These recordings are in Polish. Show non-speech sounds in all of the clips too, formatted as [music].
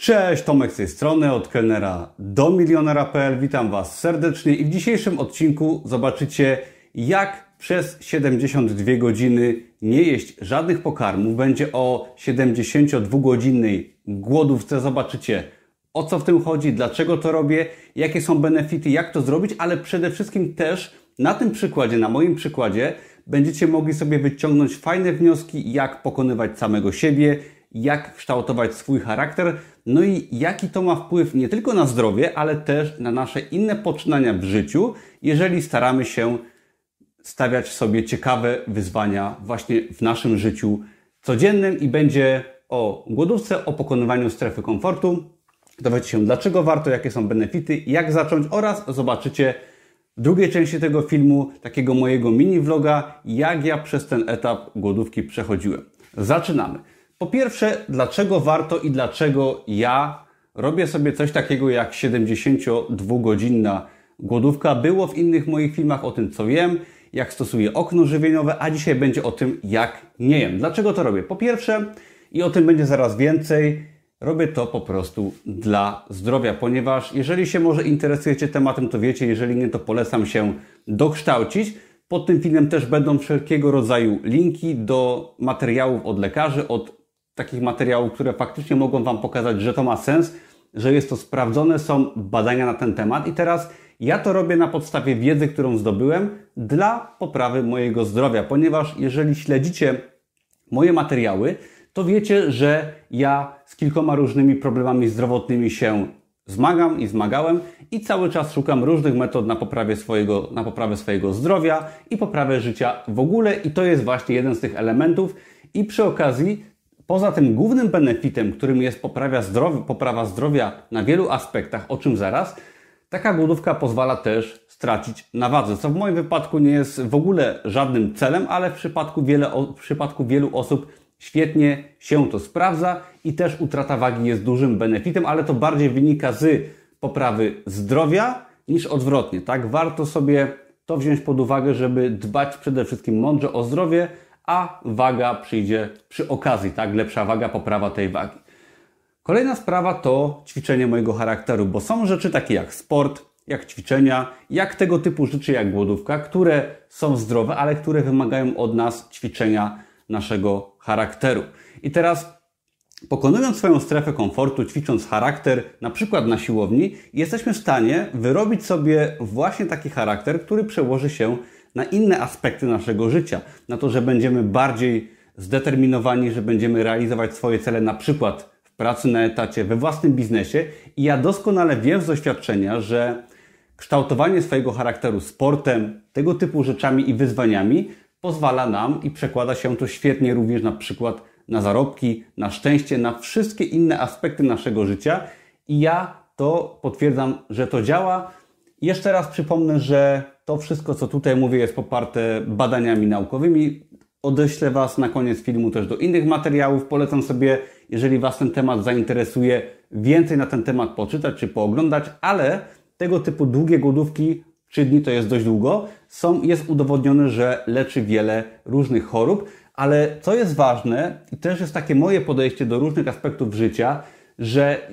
Cześć, Tomek z tej strony, od kelnera do milionera.pl. Witam Was serdecznie i w dzisiejszym odcinku zobaczycie, jak przez 72 godziny nie jeść żadnych pokarmów. Będzie o 72-godzinnej głodówce. Zobaczycie, o co w tym chodzi, dlaczego to robię, jakie są benefity, jak to zrobić, ale przede wszystkim też na tym przykładzie, na moim przykładzie, będziecie mogli sobie wyciągnąć fajne wnioski, jak pokonywać samego siebie, jak kształtować swój charakter, no i jaki to ma wpływ nie tylko na zdrowie, ale też na nasze inne poczynania w życiu, jeżeli staramy się stawiać sobie ciekawe wyzwania właśnie w naszym życiu codziennym i będzie o głodówce, o pokonywaniu strefy komfortu. Dowiecie się, dlaczego warto, jakie są benefity, jak zacząć oraz zobaczycie w drugiej części tego filmu takiego mojego mini vloga, jak ja przez ten etap głodówki przechodziłem. Zaczynamy. Po pierwsze, dlaczego warto i dlaczego ja robię sobie coś takiego jak 72-godzinna głodówka. Było w innych moich filmach o tym, co jem, jak stosuję okno żywieniowe, a dzisiaj będzie o tym, jak nie jem. Dlaczego to robię? Po pierwsze, i o tym będzie zaraz więcej, robię to po prostu dla zdrowia, ponieważ jeżeli się może interesujecie tematem, to wiecie, jeżeli nie, to polecam się dokształcić. Pod tym filmem też będą wszelkiego rodzaju linki do materiałów od lekarzy, od takich materiałów, które faktycznie mogą Wam pokazać, że to ma sens, że jest to sprawdzone, są badania na ten temat. I teraz ja to robię na podstawie wiedzy, którą zdobyłem dla poprawy mojego zdrowia, ponieważ jeżeli śledzicie moje materiały, to wiecie, że ja z kilkoma różnymi problemami zdrowotnymi się zmagam i zmagałem i cały czas szukam różnych metod na poprawę swojego, na poprawę swojego zdrowia i poprawę życia w ogóle. I to jest właśnie jeden z tych elementów. I przy okazji Poza tym głównym benefitem, którym jest poprawa zdrowia na wielu aspektach, o czym zaraz, taka głodówka pozwala też stracić na wadze, co w moim wypadku nie jest w ogóle żadnym celem, ale w przypadku, wiele, w przypadku wielu osób świetnie się to sprawdza i też utrata wagi jest dużym benefitem, ale to bardziej wynika z poprawy zdrowia niż odwrotnie. Tak, warto sobie to wziąć pod uwagę, żeby dbać przede wszystkim mądrze o zdrowie, a waga przyjdzie przy okazji, tak? Lepsza waga, poprawa tej wagi. Kolejna sprawa to ćwiczenie mojego charakteru, bo są rzeczy takie jak sport, jak ćwiczenia, jak tego typu rzeczy jak głodówka, które są zdrowe, ale które wymagają od nas ćwiczenia naszego charakteru. I teraz Pokonując swoją strefę komfortu, ćwicząc charakter, na przykład na siłowni, jesteśmy w stanie wyrobić sobie właśnie taki charakter, który przełoży się na inne aspekty naszego życia. Na to, że będziemy bardziej zdeterminowani, że będziemy realizować swoje cele, na przykład w pracy na etacie, we własnym biznesie. I ja doskonale wiem z doświadczenia, że kształtowanie swojego charakteru sportem, tego typu rzeczami i wyzwaniami pozwala nam i przekłada się to świetnie również na przykład na zarobki, na szczęście, na wszystkie inne aspekty naszego życia. I ja to potwierdzam, że to działa. Jeszcze raz przypomnę, że to wszystko, co tutaj mówię, jest poparte badaniami naukowymi. Odeślę Was na koniec filmu też do innych materiałów. Polecam sobie, jeżeli Was ten temat zainteresuje, więcej na ten temat poczytać czy pooglądać, ale tego typu długie głodówki, 3 dni to jest dość długo, są, jest udowodnione, że leczy wiele różnych chorób, ale co jest ważne i też jest takie moje podejście do różnych aspektów życia, że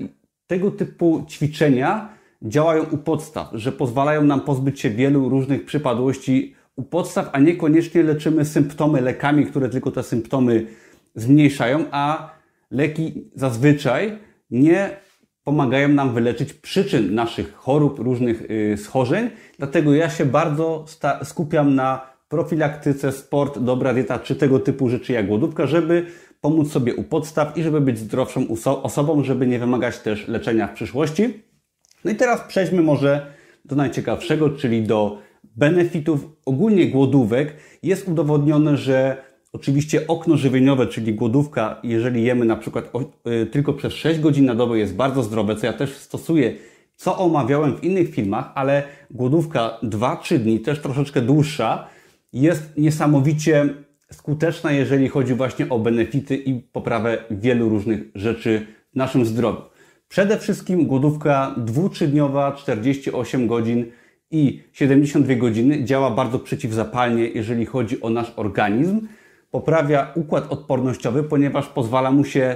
tego typu ćwiczenia działają u podstaw, że pozwalają nam pozbyć się wielu różnych przypadłości u podstaw, a niekoniecznie leczymy symptomy lekami, które tylko te symptomy zmniejszają, a leki zazwyczaj nie pomagają nam wyleczyć przyczyn naszych chorób, różnych yy, schorzeń. Dlatego ja się bardzo skupiam na profilaktyce, sport, dobra dieta czy tego typu rzeczy jak głodówka, żeby pomóc sobie u podstaw i żeby być zdrowszą osobą, żeby nie wymagać też leczenia w przyszłości. No i teraz przejdźmy może do najciekawszego, czyli do benefitów ogólnie głodówek. Jest udowodnione, że oczywiście okno żywieniowe, czyli głodówka, jeżeli jemy na przykład y, tylko przez 6 godzin na dobę jest bardzo zdrowe, co ja też stosuję, co omawiałem w innych filmach, ale głodówka 2-3 dni, też troszeczkę dłuższa, jest niesamowicie skuteczna, jeżeli chodzi właśnie o benefity i poprawę wielu różnych rzeczy w naszym zdrowiu. Przede wszystkim głodówka dwu-trzydniowa, 48 godzin i 72 godziny działa bardzo przeciwzapalnie, jeżeli chodzi o nasz organizm. Poprawia układ odpornościowy, ponieważ pozwala mu się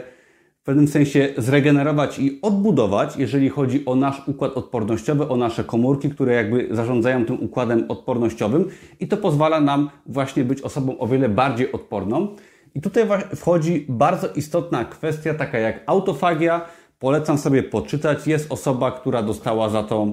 w pewnym sensie zregenerować i odbudować, jeżeli chodzi o nasz układ odpornościowy, o nasze komórki, które jakby zarządzają tym układem odpornościowym i to pozwala nam właśnie być osobą o wiele bardziej odporną. I tutaj wchodzi bardzo istotna kwestia, taka jak autofagia. Polecam sobie poczytać. Jest osoba, która dostała za to,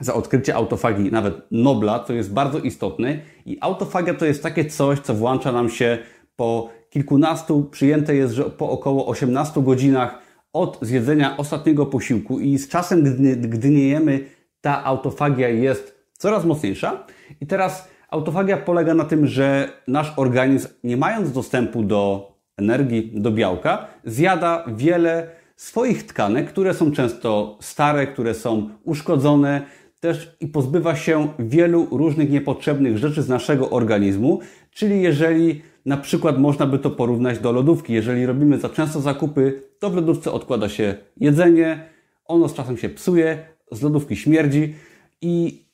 za odkrycie autofagii nawet Nobla, co jest bardzo istotne. I autofagia to jest takie coś, co włącza nam się po kilkunastu, przyjęte jest, że po około 18 godzinach od zjedzenia ostatniego posiłku i z czasem, gdy, gdy nie jemy, ta autofagia jest coraz mocniejsza. I teraz autofagia polega na tym, że nasz organizm, nie mając dostępu do energii, do białka, zjada wiele swoich tkanek, które są często stare, które są uszkodzone, też i pozbywa się wielu różnych niepotrzebnych rzeczy z naszego organizmu. Czyli jeżeli na przykład można by to porównać do lodówki. Jeżeli robimy za często zakupy, to w lodówce odkłada się jedzenie, ono z czasem się psuje, z lodówki śmierdzi i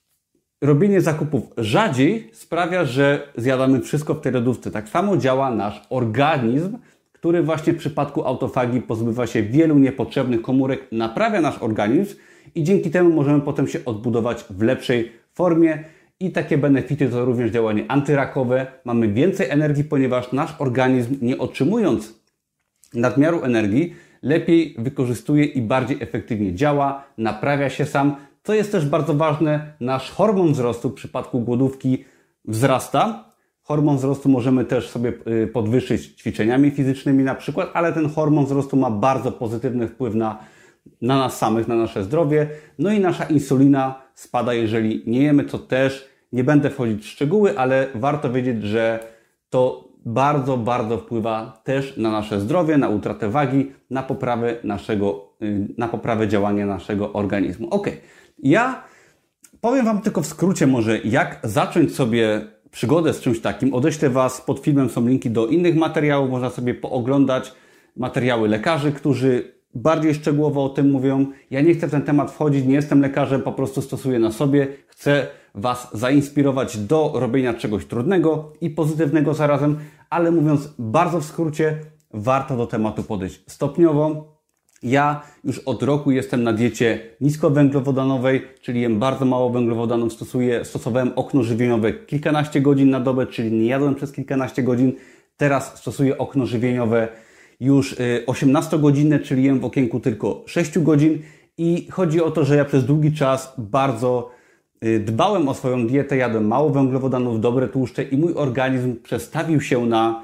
robienie zakupów rzadziej sprawia, że zjadamy wszystko w tej lodówce. Tak samo działa nasz organizm, który właśnie w przypadku autofagii pozbywa się wielu niepotrzebnych komórek, naprawia nasz organizm i dzięki temu możemy potem się odbudować w lepszej formie. I takie benefity to również działanie antyrakowe. Mamy więcej energii, ponieważ nasz organizm nie otrzymując nadmiaru energii, lepiej wykorzystuje i bardziej efektywnie działa, naprawia się sam. Co jest też bardzo ważne, nasz hormon wzrostu w przypadku głodówki wzrasta. Hormon wzrostu możemy też sobie y, podwyższyć ćwiczeniami fizycznymi na przykład, ale ten hormon wzrostu ma bardzo pozytywny wpływ na, na nas samych, na nasze zdrowie. No i nasza insulina spada, jeżeli nie jemy, co też nie będę wchodzić w szczegóły, ale warto wiedzieć, że to bardzo, bardzo wpływa też na nasze zdrowie, na utratę wagi, na poprawę naszego, y, na poprawę działania naszego organizmu. Ok, ja powiem Wam tylko w skrócie może, jak zacząć sobie przygodę z czymś takim. Odeślę Was, pod filmem są linki do innych materiałów, można sobie pooglądać materiały lekarzy, którzy bardziej szczegółowo o tym mówią. Ja nie chcę w ten temat wchodzić, nie jestem lekarzem, po prostu stosuję na sobie. Chcę Was zainspirować do robienia czegoś trudnego i pozytywnego zarazem, ale mówiąc bardzo w skrócie, warto do tematu podejść stopniowo. Ja już od roku jestem na diecie niskowęglowodanowej, czyli jem bardzo mało węglowodanów, stosuję, stosowałem okno żywieniowe kilkanaście godzin na dobę, czyli nie jadłem przez kilkanaście godzin. Teraz stosuję okno żywieniowe już 18 y, godzinne, czyli jem w okienku tylko 6 godzin i chodzi o to, że ja przez długi czas bardzo Y, dbałem o swoją dietę, jadłem mało węglowodanów, dobre tłuszcze i mój organizm przestawił się na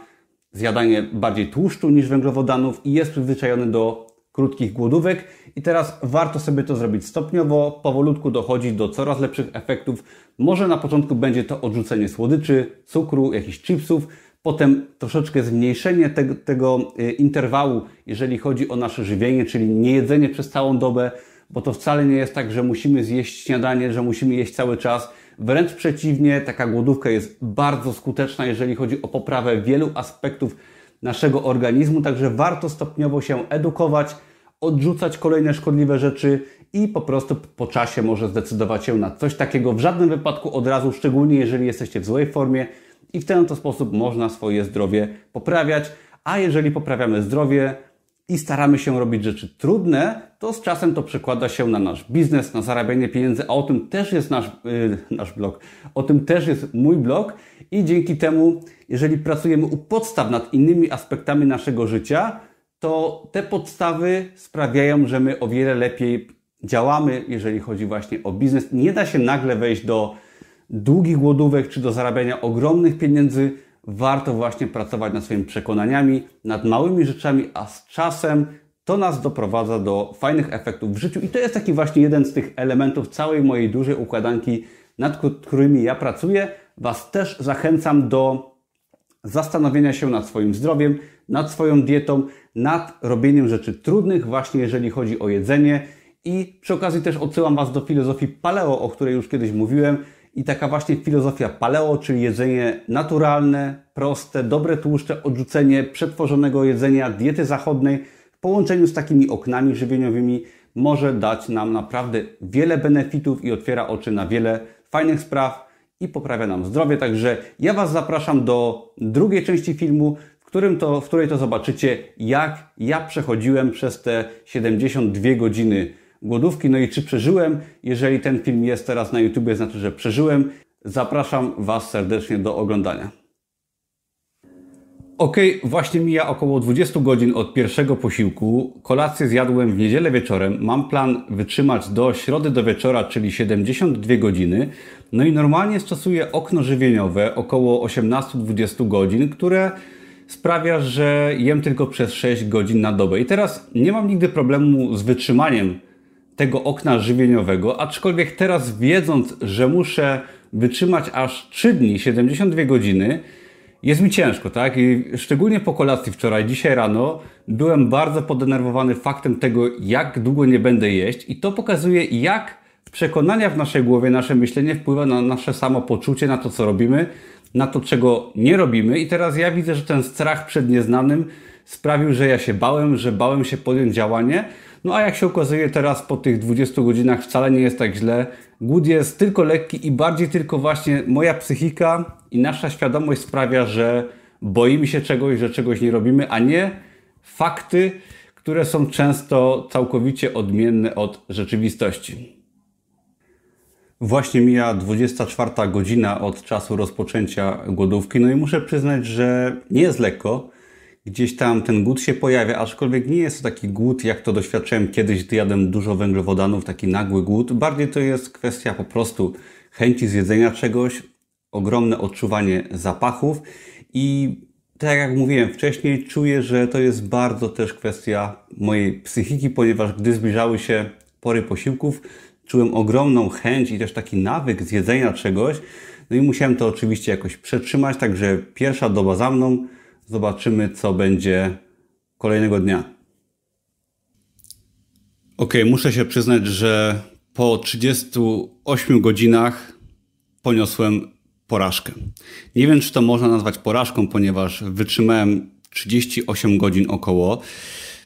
zjadanie bardziej tłuszczu niż węglowodanów i jest przyzwyczajony do krótkich głodówek. I teraz warto sobie to zrobić stopniowo, powolutku dochodzić do coraz lepszych efektów. Może na początku będzie to odrzucenie słodyczy, cukru, jakichś chipsów, potem troszeczkę zmniejszenie tego, tego y, interwału, jeżeli chodzi o nasze żywienie, czyli niejedzenie przez całą dobę, bo to wcale nie jest tak, że musimy zjeść śniadanie, że musimy jeść cały czas. Wręcz przeciwnie, taka głodówka jest bardzo skuteczna, jeżeli chodzi o poprawę wielu aspektów naszego organizmu, także warto stopniowo się edukować, odrzucać kolejne szkodliwe rzeczy i po prostu po czasie może zdecydować się na coś takiego. W żadnym wypadku od razu, szczególnie jeżeli jesteście w złej formie i w ten to sposób można swoje zdrowie poprawiać. A jeżeli poprawiamy zdrowie, i staramy się robić rzeczy trudne, to z czasem to przekłada się na nasz biznes, na zarabianie pieniędzy, a o tym też jest nasz, yy, nasz blog, o tym też jest mój blog i dzięki temu, jeżeli pracujemy u podstaw nad innymi aspektami naszego życia, to te podstawy sprawiają, że my o wiele lepiej działamy, jeżeli chodzi właśnie o biznes. Nie da się nagle wejść do długich głodówek czy do zarabiania ogromnych pieniędzy, warto właśnie pracować nad swoimi przekonaniami, nad małymi rzeczami, a z czasem to nas doprowadza do fajnych efektów w życiu. I to jest taki właśnie jeden z tych elementów całej mojej dużej układanki, nad którymi ja pracuję. Was też zachęcam do zastanowienia się nad swoim zdrowiem, nad swoją dietą, nad robieniem rzeczy trudnych, właśnie jeżeli chodzi o jedzenie. I przy okazji też odsyłam Was do filozofii paleo, o której już kiedyś mówiłem i taka właśnie filozofia paleo, czyli jedzenie naturalne, proste, dobre tłuszcze, odrzucenie przetworzonego jedzenia, diety zachodniej w połączeniu z takimi oknami żywieniowymi może dać nam naprawdę wiele benefitów i otwiera oczy na wiele fajnych spraw i poprawia nam zdrowie. Także ja Was zapraszam do drugiej części filmu, w którym to, w której to zobaczycie, jak ja przechodziłem przez te 72 godziny głodówki. No i czy przeżyłem? Jeżeli ten film jest teraz na YouTube, znaczy, że przeżyłem. Zapraszam Was serdecznie do oglądania. Ok, właśnie mija około 20 godzin od pierwszego posiłku. Kolację zjadłem w niedzielę wieczorem. Mam plan wytrzymać do środy do wieczora, czyli 72 godziny. No i normalnie stosuję okno żywieniowe około 18-20 godzin, które sprawia, że jem tylko przez 6 godzin na dobę. I teraz nie mam nigdy problemu z wytrzymaniem tego okna żywieniowego, aczkolwiek teraz wiedząc, że muszę wytrzymać aż 3 dni, 72 godziny, jest mi ciężko, tak? I szczególnie po kolacji wczoraj, dzisiaj rano, byłem bardzo podenerwowany faktem tego, jak długo nie będę jeść, i to pokazuje, jak przekonania w naszej głowie, nasze myślenie wpływa na nasze samopoczucie, na to, co robimy, na to, czego nie robimy. I teraz ja widzę, że ten strach przed nieznanym sprawił, że ja się bałem, że bałem się podjąć działanie. No a jak się okazuje teraz po tych 20 godzinach wcale nie jest tak źle. Głód jest tylko lekki i bardziej tylko właśnie moja psychika i nasza świadomość sprawia, że boimy się czegoś, że czegoś nie robimy, a nie fakty, które są często całkowicie odmienne od rzeczywistości. Właśnie mija 24 godzina od czasu rozpoczęcia głodówki, no i muszę przyznać, że nie jest lekko. Gdzieś tam ten głód się pojawia, aczkolwiek nie jest to taki głód, jak to doświadczyłem kiedyś, gdy jadłem dużo węglowodanów, taki nagły głód. Bardziej to jest kwestia po prostu chęci zjedzenia czegoś, ogromne odczuwanie zapachów i tak jak mówiłem wcześniej, czuję, że to jest bardzo też kwestia mojej psychiki, ponieważ gdy zbliżały się pory posiłków, czułem ogromną chęć i też taki nawyk zjedzenia czegoś. No i musiałem to oczywiście jakoś przetrzymać, także pierwsza doba za mną. Zobaczymy, co będzie kolejnego dnia. Ok, muszę się przyznać, że po 38 godzinach poniosłem porażkę. Nie wiem, czy to można nazwać porażką, ponieważ wytrzymałem 38 godzin około.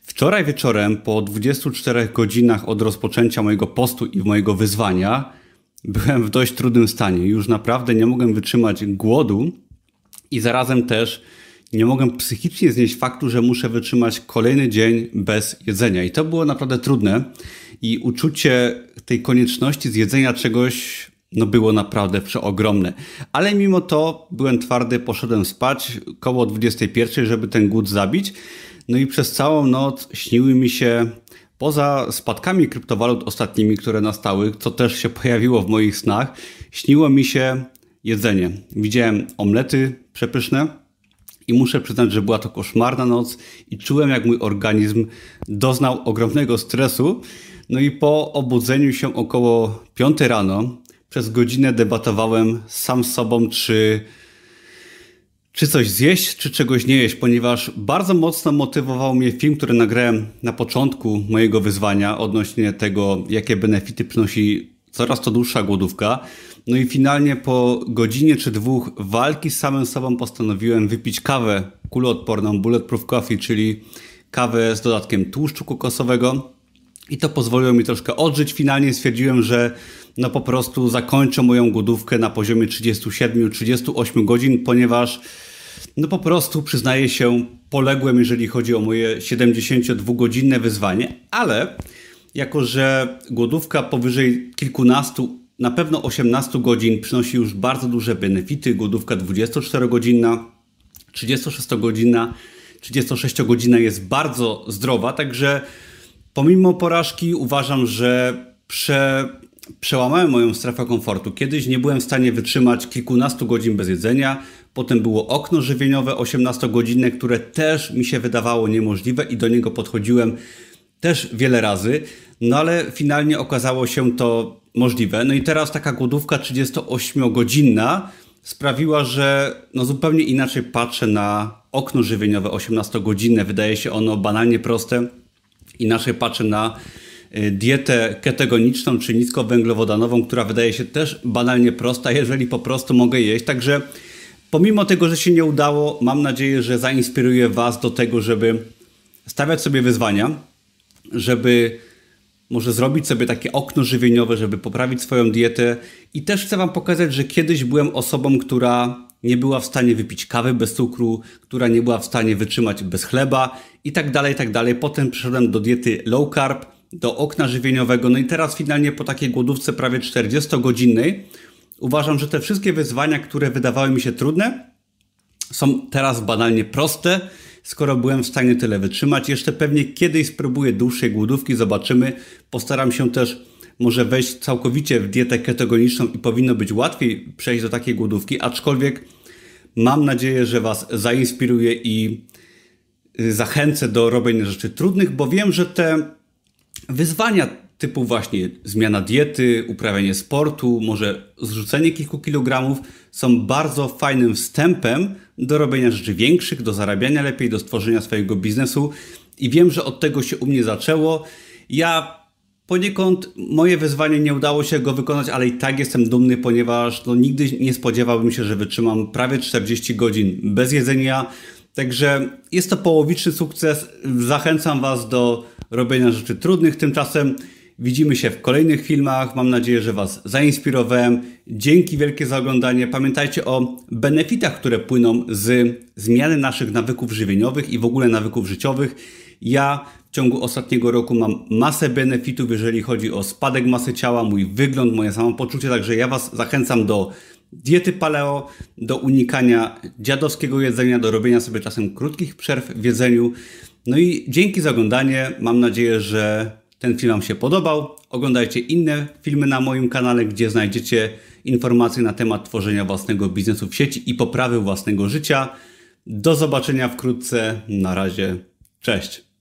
Wczoraj wieczorem, po 24 godzinach od rozpoczęcia mojego postu i mojego wyzwania, byłem w dość trudnym stanie. Już naprawdę nie mogłem wytrzymać głodu i zarazem też nie mogłem psychicznie znieść faktu, że muszę wytrzymać kolejny dzień bez jedzenia. I to było naprawdę trudne. I uczucie tej konieczności zjedzenia czegoś no było naprawdę przeogromne. Ale mimo to byłem twardy, poszedłem spać koło 21, żeby ten głód zabić. No i przez całą noc śniły mi się, poza spadkami kryptowalut ostatnimi, które nastały, co też się [laughs] pojawiło w moich snach, śniło mi się jedzenie. Widziałem omlety przepyszne i muszę przyznać, że była to koszmarna noc i czułem, jak mój organizm doznał ogromnego stresu. No i po obudzeniu się około 5 rano, przez godzinę debatowałem sam z sobą, czy czy coś zjeść, czy czegoś nie jeść, ponieważ bardzo mocno motywował mnie film, który nagrałem na początku mojego wyzwania odnośnie tego, jakie benefity przynosi coraz to dłuższa głodówka. No i finalnie po godzinie czy dwóch walki z samym sobą postanowiłem wypić kawę kuloodporną Bulletproof Coffee, czyli kawę z dodatkiem tłuszczu kokosowego. I to pozwoliło mi troszkę odżyć. Finalnie stwierdziłem, że no po prostu zakończę moją głodówkę na poziomie 37-38 godzin, ponieważ no po prostu przyznaję się, poległem, jeżeli chodzi o moje 72-godzinne wyzwanie, ale jako, że głodówka powyżej kilkunastu, na pewno 18 godzin przynosi już bardzo duże benefity, głodówka 24-godzinna, 36-godzinna, 36 godzina jest bardzo zdrowa, także pomimo porażki uważam, że prze przełamałem moją strefę komfortu. Kiedyś nie byłem w stanie wytrzymać kilkunastu godzin bez jedzenia. Potem było okno żywieniowe 18-godzinne, które też mi się wydawało niemożliwe i do niego podchodziłem też wiele razy. No ale finalnie okazało się to możliwe. No i teraz taka głodówka 38-godzinna sprawiła, że no zupełnie inaczej patrzę na okno żywieniowe 18-godzinne. Wydaje się ono banalnie proste. Inaczej patrzę na Y, dietę ketogeniczną czy niskowęglowodanową, która wydaje się też banalnie prosta, [laughs] jeżeli po prostu mogę jeść. Także pomimo tego, że się nie udało, mam nadzieję, że zainspiruję Was do tego, żeby stawiać sobie wyzwania, żeby może zrobić sobie takie okno żywieniowe, żeby poprawić swoją dietę. I też chcę Wam pokazać, że kiedyś byłem osobą, która nie była w stanie wypić kawy bez cukru, która nie była w stanie wytrzymać bez chleba i tak dalej, i tak dalej. Potem przeszedłem do diety low carb, do okna żywieniowego. No i teraz finalnie po takiej głodówce prawie 40-godzinnej uważam, że te wszystkie wyzwania, które wydawały mi się trudne, są teraz banalnie proste, skoro byłem w stanie tyle wytrzymać. Jeszcze pewnie kiedyś spróbuję dłuższej głodówki, zobaczymy. Postaram się też może wejść całkowicie w dietę ketogeniczną i powinno być łatwiej przejść do takiej głodówki, aczkolwiek mam nadzieję, że Was zainspiruje i y, zachęcę do robienia rzeczy trudnych, bo wiem, że te wyzwania typu właśnie zmiana diety, uprawianie sportu, może zrzucenie kilku kilogramów są bardzo fajnym wstępem do robienia rzeczy większych, do zarabiania lepiej, do stworzenia swojego biznesu i wiem, że od tego się u mnie zaczęło. Ja poniekąd moje wyzwanie nie udało się go wykonać, ale i tak jestem dumny, ponieważ no, nigdy nie spodziewałbym się, że wytrzymam prawie 40 godzin bez jedzenia. Także jest to połowiczny sukces. Zachęcam Was do robienia rzeczy trudnych. Tymczasem widzimy się w kolejnych filmach. Mam nadzieję, że Was zainspirowałem. Dzięki wielkie za oglądanie. Pamiętajcie o benefitach, które płyną z zmiany naszych nawyków żywieniowych i w ogóle nawyków życiowych. Ja w ciągu ostatniego roku mam masę benefitów, jeżeli chodzi o spadek masy ciała, mój wygląd, moje samopoczucie, także ja Was zachęcam do diety paleo, do unikania dziadowskiego jedzenia, do robienia sobie czasem krótkich przerw w jedzeniu. No i dzięki za oglądanie. Mam nadzieję, że ten film Wam się podobał. Oglądajcie inne filmy na moim kanale, gdzie znajdziecie informacje na temat tworzenia własnego biznesu w sieci i poprawy własnego życia. Do zobaczenia wkrótce. Na razie. Cześć.